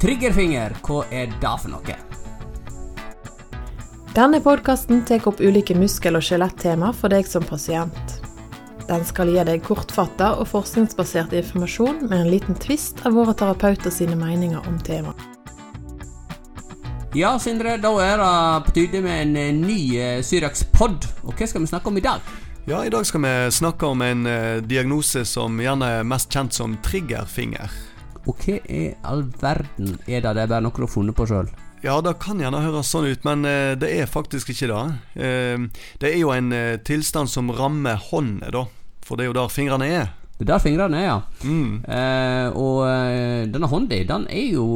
Triggerfinger, hva er det for noe? Denne podkasten tar opp ulike muskel- og skjelettema for deg som pasient. Den skal gi deg kortfatta og forskningsbasert informasjon med en liten tvist av våre terapeuter sine meninger om temaet. Ja, Sindre, da er det på tide med en eh, ny uh, Syrax-pod. Og hva skal vi snakke om i dag? Ja, I dag skal vi snakke om en eh, diagnose som gjerne er mest kjent som triggerfinger. Og hva i all verden er det? Det er bare noe du har funnet på sjøl? Ja, det kan gjerne høres sånn ut, men eh, det er faktisk ikke det. Eh, det er jo en eh, tilstand som rammer hånda, da. For det er jo der fingrene er. Det er der fingrene er, ja. Mm. Eh, og denne hånda, den er jo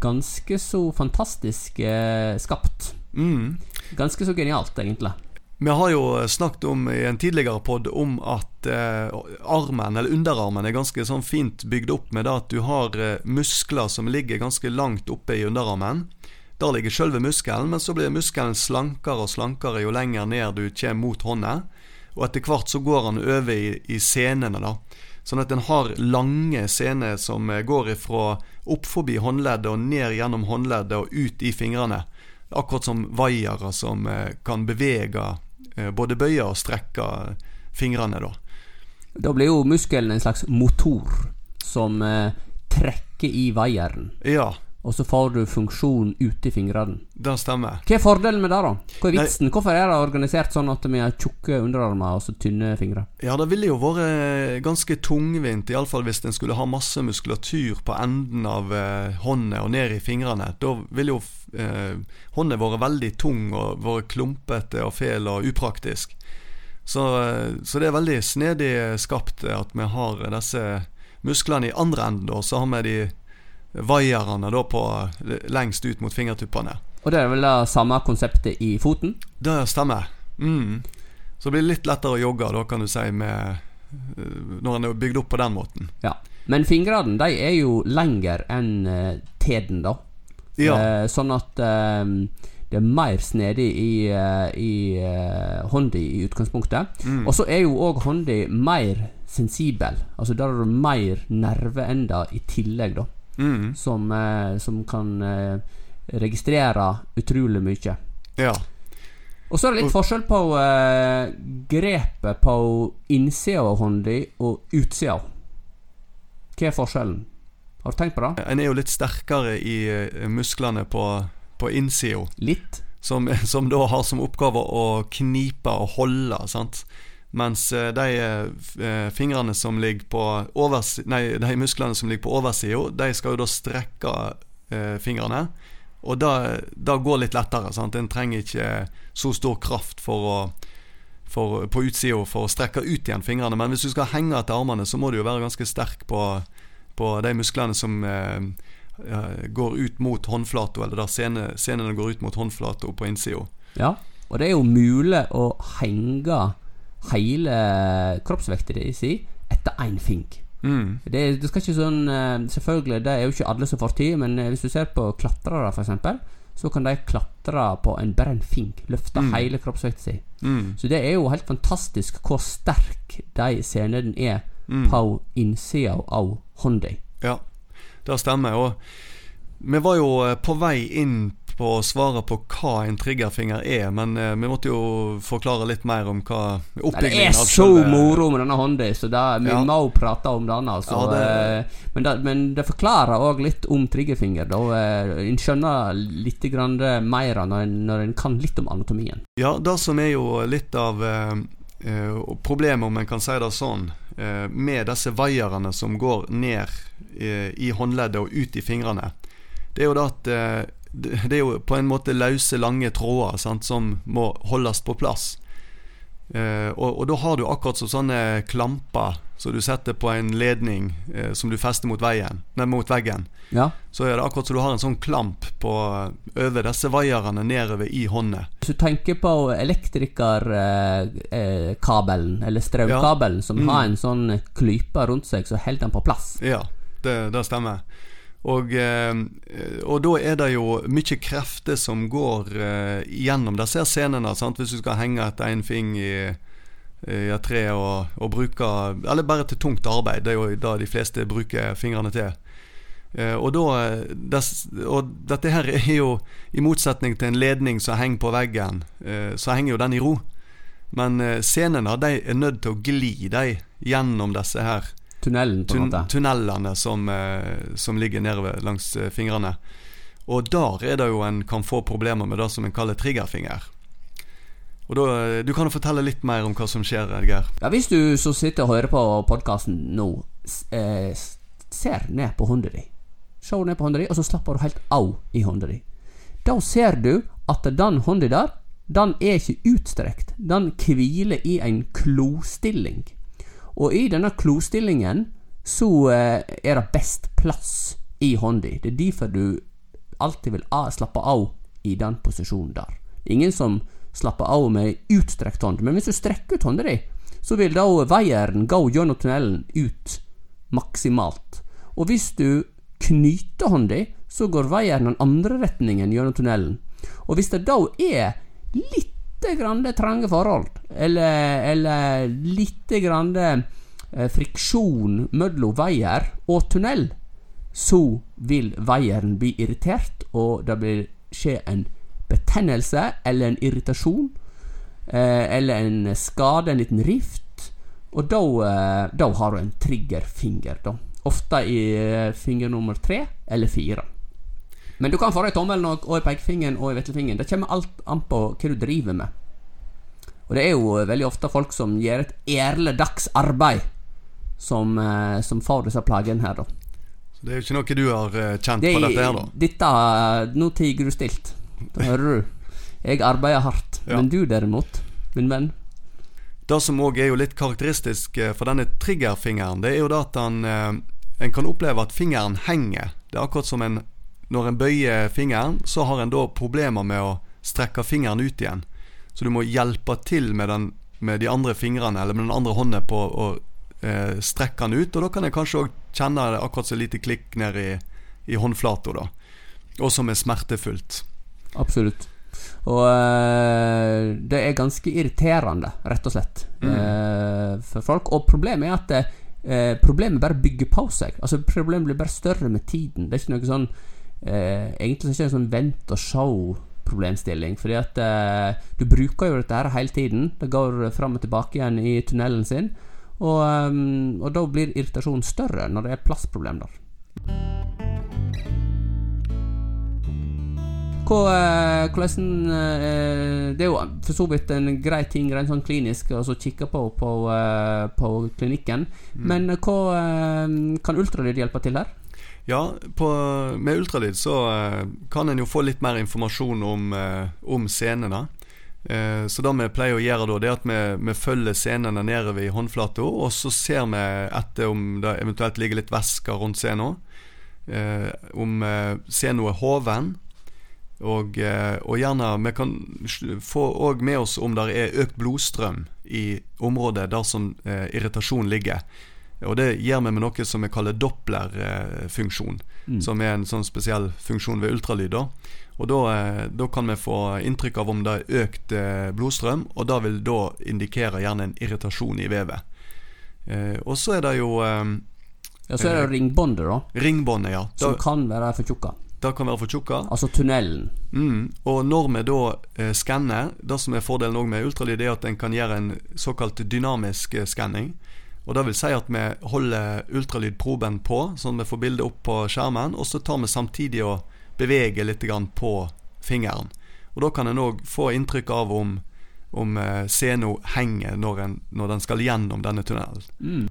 ganske så fantastisk eh, skapt. Mm. Ganske så genialt, egentlig. Vi har jo snakket om i en tidligere pod om at eh, armen, eller underarmen, er ganske sånn fint bygd opp med det at du har eh, muskler som ligger ganske langt oppe i underarmen. Der ligger selve muskelen, men så blir muskelen slankere og slankere jo lenger ned du kommer mot hånda. Og etter hvert så går han over i, i senene, da. Sånn at en har lange sener som eh, går ifra opp forbi håndleddet og ned gjennom håndleddet og ut i fingrene. Akkurat som vaiere som eh, kan bevege, både bøye og strekke fingrene, da. Da blir jo muskelen en slags motor som eh, trekker i vaieren. Ja, Og så får du funksjon ute i fingrene. det stemmer. Hva er fordelen med det, da? Hva er Nei. Hvorfor er det organisert sånn at vi har tjukke underarmer og så tynne fingre? Ja, det ville jo vært ganske tungvint, iallfall hvis en skulle ha masse muskulatur på enden av eh, hånda og ned i fingrene. Da ville jo eh, hånda vært veldig tung og vært klumpete og fæl og upraktisk. Så, eh, så det er veldig snedig skapt eh, at vi har disse musklene i andre enden, og Så har vi de vaierne da på lengst ut mot fingertuppene. Og det er vel det samme konseptet i foten? Det stemmer. Mm. Så det blir litt lettere å jogge, da kan du si, med, eh, når en er bygd opp på den måten. Ja. Men fingrene de er jo lengre enn eh, teden, da. Ja. Eh, sånn at eh, det er mer snedig i, i hånda i utgangspunktet. Mm. Og så er jo òg hånda mer sensibel. Altså der har du mer nerveender i tillegg, da. Mm. Som, eh, som kan eh, registrere utrolig mye. Ja. Og så er det litt forskjell på eh, grepet på innsida av hånda og utsida. Hva er forskjellen? Har du tenkt på det? En er jo litt sterkere i musklene på, på innsida, Litt? som, som da har som oppgave å knipe og holde, sant. Mens eh, de eh, fingrene som ligger på overs... Nei, de musklene som ligger på oversida, de skal jo da strekke eh, fingrene. Og det, går litt lettere. sant? En trenger ikke så stor kraft for å for, på utsida for å strekke ut igjen fingrene. Men hvis du skal henge etter armene, så må du jo være ganske sterk på, på de musklene som eh, eh, går ut mot håndflata, eller der sene, senene går ut mot håndflata på innsida. Ja. Og det er jo mulig å henge hele kroppsvekta si etter én fing. Mm. Det, det skal ikke sånn eh, Selvfølgelig, det er jo ikke alle som får tid, men eh, hvis du ser på klatrere, f.eks., så kan de klatre på en bare en fing. Løfte Mm. hele kroppsvekta si. Mm. Så det er jo helt fantastisk hvor sterk de scenene er Mm. på innsida av hånda. Ja, det stemmer. Og vi var jo eh, på vei inn på å svare på hva en triggerfinger er, men eh, vi måtte jo forklare litt mer om hva Nei, Det er så moro med denne hånda, så det, vi Ja. må prate om den. Altså. Ja, det- Eh, men, det, men det forklarer òg litt om triggerfinger. Da eh, En skjønner litt mer når en, når en kan litt om anatomien. Ja, det som er jo litt av eh, eh, problemet, om en kan si det sånn, med disse vaierne som går ned i håndleddet og ut i fingrene, det er jo det at det er jo på en måte løse, lange tråder sant, som må holdes på plass. Eh, og, og da har du akkurat som sånne klamper som du setter på en ledning eh, som du fester mot, veien, nei, mot veggen. Ja. Så er det akkurat som du har en sånn klamp på, over disse vaierne nedover i hånda. Hvis du tenker på elektrikerkabelen, eh, kabelen, eller strømkabelen, som Mm. har en sånn klype rundt seg, så holder den på plass. Ja, det, det stemmer. Og, eh, og da er det jo mye krefter som går eh, gjennom disse scenene. Sant? Hvis du skal henge etter en fing i, i et tre og, og bruke Eller bare til tungt arbeid. Det er jo det de fleste bruker fingrene til. Eh, og, da, des, og dette her er jo, i motsetning til en ledning som henger på veggen, eh, så henger jo den i ro. Men eh, scenene de er nødt til å gli de gjennom disse her Tunnelen, på en måte. tunnelene som, eh, som ligger nede langs eh, fingrene. Og der er det jo en kan få problemer med det som en kaller triggerfinger. Og da, eh, Du kan jo fortelle litt mer om hva som skjer, Edgeir. Ja, hvis du som sitter og hører på podkasten nå, eh, ser ned på hånda di Se ned på hånda di, og så slapper du helt av i hånda di. Da ser du at den hånda der, den er ikke utstrekt. Den hviler i en klostilling. Og i denne klostillingen så eh, er det best plass i hånda. Det er derfor du alltid vil slappe av i den posisjonen der. Er ingen som slapper av med utstrekt hånd, men hvis du strekker ut hånda di, så vil da veieren gå gjennom tunnelen ut maksimalt. Og hvis du knyter hånda, så går veieren den andre retningen gjennom tunnelen. Og hvis det da er litt grann trange forhold, eller, eller litt grann eh, friksjon mellom veier og tunnel, så vil veieren bli irritert, og det vil skje en betennelse eller en irritasjon, eh, eller en skade, en liten rift, og da, eh, da har du en triggerfinger, da. Ofte i finger nummer tre eller fire. Men du kan få det i tommelen og, og i pekefingeren og i veslefingeren. Det kommer alt an på hva du driver med. Og det er jo eh, veldig ofte folk som gjør et ærlig dagsarbeid, som, eh, som får disse plagene her, da. Så Det er jo ikke noe du har eh, kjent Det, på dette her, da. Dette Nå tiger du stilt. Da hører du. Jeg arbeider hardt. Ja. Men du derimot, min venn Det som òg er jo litt karakteristisk for denne triggerfingeren, det er jo det at han En kan oppleve at fingeren henger. Det er akkurat som en Når en bøyer fingeren, så har en da problemer med å strekke fingeren ut igjen. Så du må hjelpe til med, den, med de andre fingrene, eller med den andre hånden, på å eh, strekke den ut. Og da kan jeg kanskje òg kjenne det akkurat så lite klikk ned i, i håndflata, da. Og som er smertefullt. Absolutt. Og øh, det er ganske irriterende, rett og slett, eh, for folk. Og problemet er at øh, problemet bare bygger på seg. Altså Problemet blir bare større med tiden. Det er ikke noe sånn eh, Egentlig så er det en sånn vent og show-problemstilling. Fordi at eh, du bruker jo dette her hele tiden. Det går fram og tilbake igjen i tunnelen sin. Og, um, og da blir irritasjonen større når det er plassproblem der. Hva, eh, hvordan eh, Det er jo for så vidt en grei ting rent sånn klinisk å så kikke på på, på klinikken. Men eh, hva kan ultralyd hjelpe til her? Ja, på, med ultralyd så eh, kan en jo få litt mer informasjon om, eh, om scenene. Eh, så det vi pleier å gjøre da, det er at vi, vi følger scenene nedover i håndflata, og så ser vi etter om det eventuelt ligger litt væske rundt scenen. Om scenen er hoven. Og, og gjerne vi kan få òg med oss om det er økt blodstrøm i området der som irritasjon ligger. Og det gjør vi med noe som vi kaller dopplerfunksjon. Mm. som er en sånn spesiell funksjon ved ultralyd. da. Og da, eh, da kan vi få inntrykk av om det er økt eh, blodstrøm, og det vil da indikere gjerne en irritasjon i vevet. Eh, og så er det jo eh, Ja, Så er det ringbåndet, da, ringbåndet, ja. som kan være for tjukka. det kan være for tjukka. Altså tunnelen. Mm. Og når vi da eh, skanner, det som er fordelen òg med ultralyd, er at en kan gjøre en såkalt dynamisk eh, skanning. Og Det vil si at vi holder ultralydproben på, sånn at vi får bildet opp på skjermen. Og så tar vi samtidig og beveger litt på fingeren. Og Da kan en òg få inntrykk av om, om eh, seno henger når, en, når den skal gjennom denne tunnelen. Mm.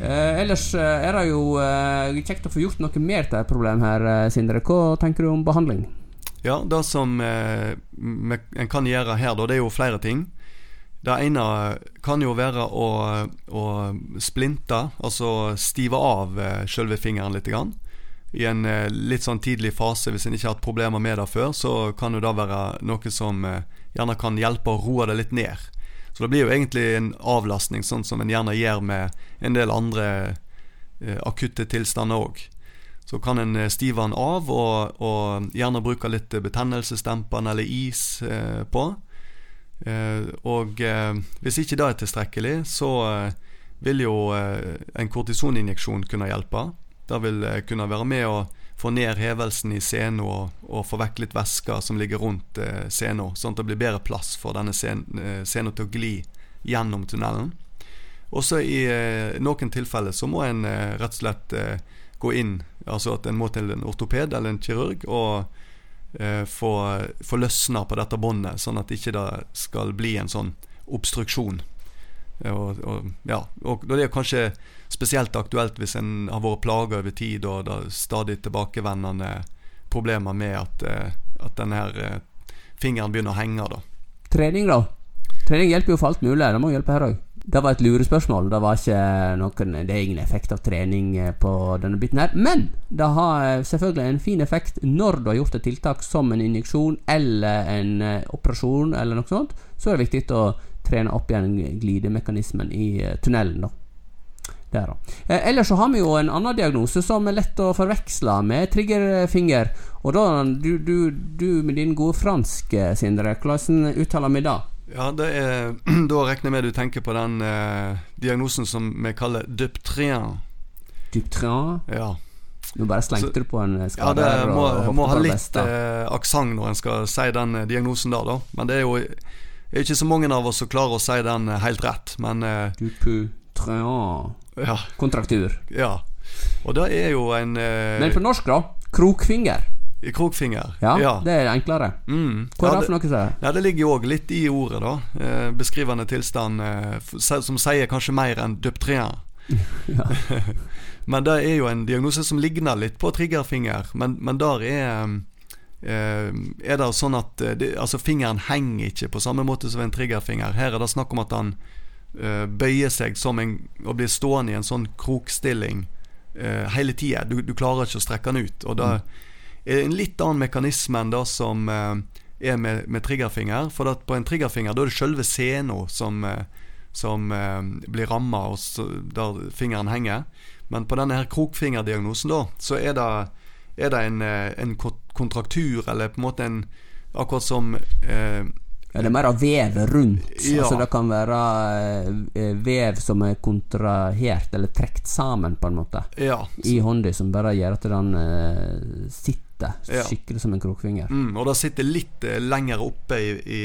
Eh, ellers eh, er det jo eh, kjekt å få gjort noe mer til et problem her, eh, Sindre. Hva tenker du om behandling? Ja, det som eh, en kan gjøre her, da, det er jo flere ting. Det ene kan jo være å, å splinte, altså stive av eh, selve fingeren litt. Grann. I en eh, litt sånn tidlig fase, hvis en ikke har hatt problemer med det før, så kan jo det være noe som eh, gjerne kan hjelpe å roe det litt ned. Så det blir jo egentlig en avlastning, sånn som en gjerne gjør med en del andre eh, akutte tilstander òg. Så kan en eh, stive den av, og, og gjerne bruke litt eh, betennelsesdempende eller is eh, på. Eh, og eh, hvis ikke det er tilstrekkelig, så eh, vil jo en kortisoninjeksjon kunne hjelpe. Det vil kunne være med å få ned hevelsen i sena og, og, få vekk litt væske som ligger rundt eh, sena, sånn at det blir bedre plass for denne sena til å gli gjennom tunnelen. Også i noen tilfeller så må en rett og slett gå inn, altså at en må til en ortoped eller en kirurg og eh, få, få løsna på dette båndet, sånn at ikke det skal bli en sånn obstruksjon. Og, og, ja, og det er kanskje spesielt aktuelt hvis en har vært plaga over tid og det er stadig tilbakevendende problemer med at, eh, at denne eh, fingeren begynner å henge. da. Trening, da? Trening hjelper jo for alt mulig. Det må hjelpe her òg. Det var et lurespørsmål. Det, var ikke noen, det er ingen effekt av trening eh, på denne biten her. Men det har eh, selvfølgelig en fin effekt når du har gjort et tiltak som en injeksjon eller en eh, operasjon eller noe sånt. Så er det viktig å trene opp igjen glidemekanismen i tunnelen. da. Der, da. ellers så har vi jo en annen diagnose som er lett å forveksle med triggerfinger. Og da, du, du, du med din gode fransk, Sindre, hvordan uttaler vi det? Ja, det er, Da regner jeg med du tenker på den eh, diagnosen som vi kaller duptrien. Duptrien? Ja. Nå bare slengte du på en skade? Ja, det må, og, må ha litt eh, aksent når en skal si den eh, diagnosen der, da. Men det er jo er ikke så mange av oss som klarer å si den eh, helt rett, men eh, Duptrien ja. Kontraktur. Ja. Og det er jo en eh, Men på norsk, da? Krokfinger. I krokfinger. Ja, ja, det er enklere. Mm. Hva er det for noe? Som? Ja, det ligger jo òg litt i ordet, da. Eh, beskrivende tilstand eh, som sier kanskje mer enn duptrien. men det er jo en diagnose som ligner litt på triggerfinger, men, men der er eh, er det sånn at eh, det, altså fingeren henger ikke på samme måte som en triggerfinger. Her er det snakk om at han uh, bøyer seg som en, og blir stående i en sånn krokstilling uh, hele tida. Du, du, klarer ikke å strekke den ut. Og det, mm en litt annen mekanisme enn det som eh, er med, med triggerfinger. For på en triggerfinger da er det selve sena som, eh, som eh, blir ramma, der fingeren henger. Men på denne her krokfingerdiagnosen da, så er det, er det en, en, kontraktur, eller på en måte en Akkurat som eh, ja, det er mer av vev rundt. Ja. Altså Det kan være eh, vev som er kontrahert eller trukket sammen, på en måte, ja. i hånda, som bare gjør at den uh, sitter skikkelig som en krokfinger. Mm, og det sitter litt uh, lenger oppe i, i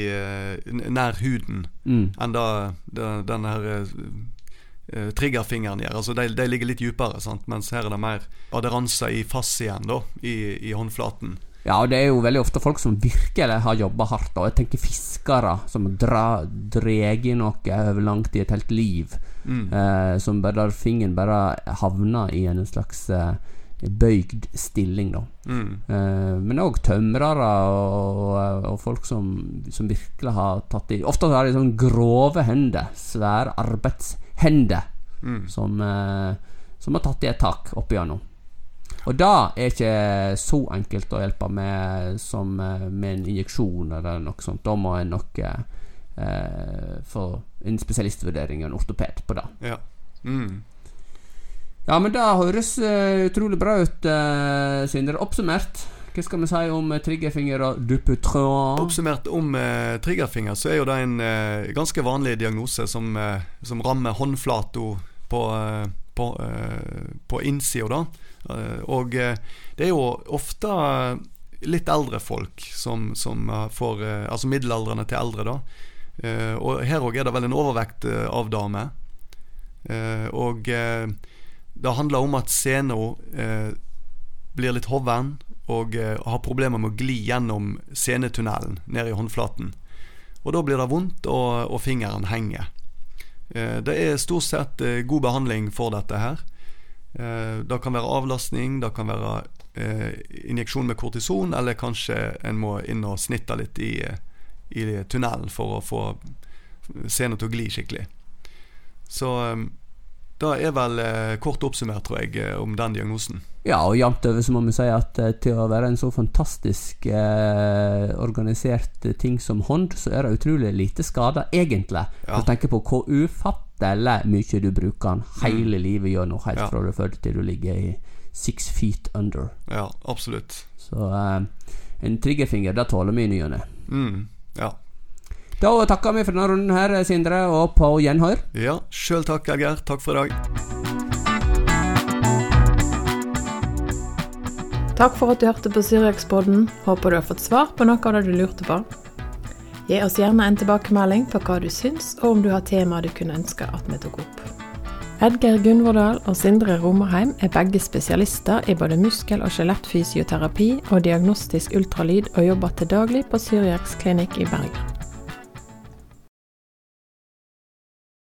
nær huden mm. enn da, den her uh, triggerfingeren gjør. Altså de, de ligger litt dypere, sant? mens her er det mer aderanse i fascien da, i, i håndflaten. Ja, og det er jo veldig ofte folk som virkelig har jobba hardt. Og jeg tenker fiskere som dreget noe over lang tid, et helt liv. Mm. Eh, som bare der fingeren bare havner i en slags eh, bøygd stilling, da. Mm. Eh, men òg tømrere og, og, folk som, som, virkelig har tatt i Ofte har de sånne grove hender, svære arbeidshender, mm. som, uh, som, har tatt i et tak opp igjennom. Og det er ikke så enkelt å hjelpe med som uh, med en injeksjon eller noe sånt. Da må en nok få en spesialistvurdering og en ortoped på det. Ja. Mm. Ja, men det høres uh, utrolig bra ut, uh, Sindre. Oppsummert, hva skal vi si om triggerfinger og duputron? Oppsummert om eh, triggerfinger, så er jo det en eh, ganske vanlig diagnose som, som rammer håndflata på, på, på innsida, da. Og det er jo ofte litt eldre folk som, som får Altså middelaldrende til eldre, da. og her òg er det vel en overvekt av damer. og det handler om at sena eh, blir litt hoven og eh, har problemer med å gli gjennom senetunnelen ned i håndflaten. Og da blir det vondt, og, og fingeren henger. Eh, det er stort sett eh, god behandling for dette her. Eh, det kan være avlastning, det kan være eh, injeksjon med kortison, eller kanskje en må inn og snitte litt i, i tunnelen for å få sena til å gli skikkelig. Så det er vel eh, kort oppsummert, tror jeg, eh, om den diagnosen. Ja, og jevnt over så må vi si at eh, til å være en så fantastisk eh, organisert ting som hånd, så er det utrolig lite skader, egentlig. Ja. Du tenker på hvor ufattelig mye du bruker den hele mm. livet gjennom, helt ja. fra du er født til du ligger i six feet under. Ja, absolutt. Så eh, en triggerfinger, det tåler vi i ny og ne. Mm, ja. Da takker vi for denne runden her, Sindre, og på gjenhør. Ja, sjøl takk, Edgeir. Takk for i dag. Takk for at du hørte på Syriakspodden. Håper du har fått svar på noe av det du lurte på. Gi oss gjerne en tilbakemelding på hva du syns, og om du har temaer du kunne ønske at vi tok opp. Edgeir Gunvordal og Sindre Romerheim er begge spesialister i både muskel- og skjelettfysioterapi og diagnostisk ultralyd, og jobber til daglig på Syriaks klinikk i Bergen.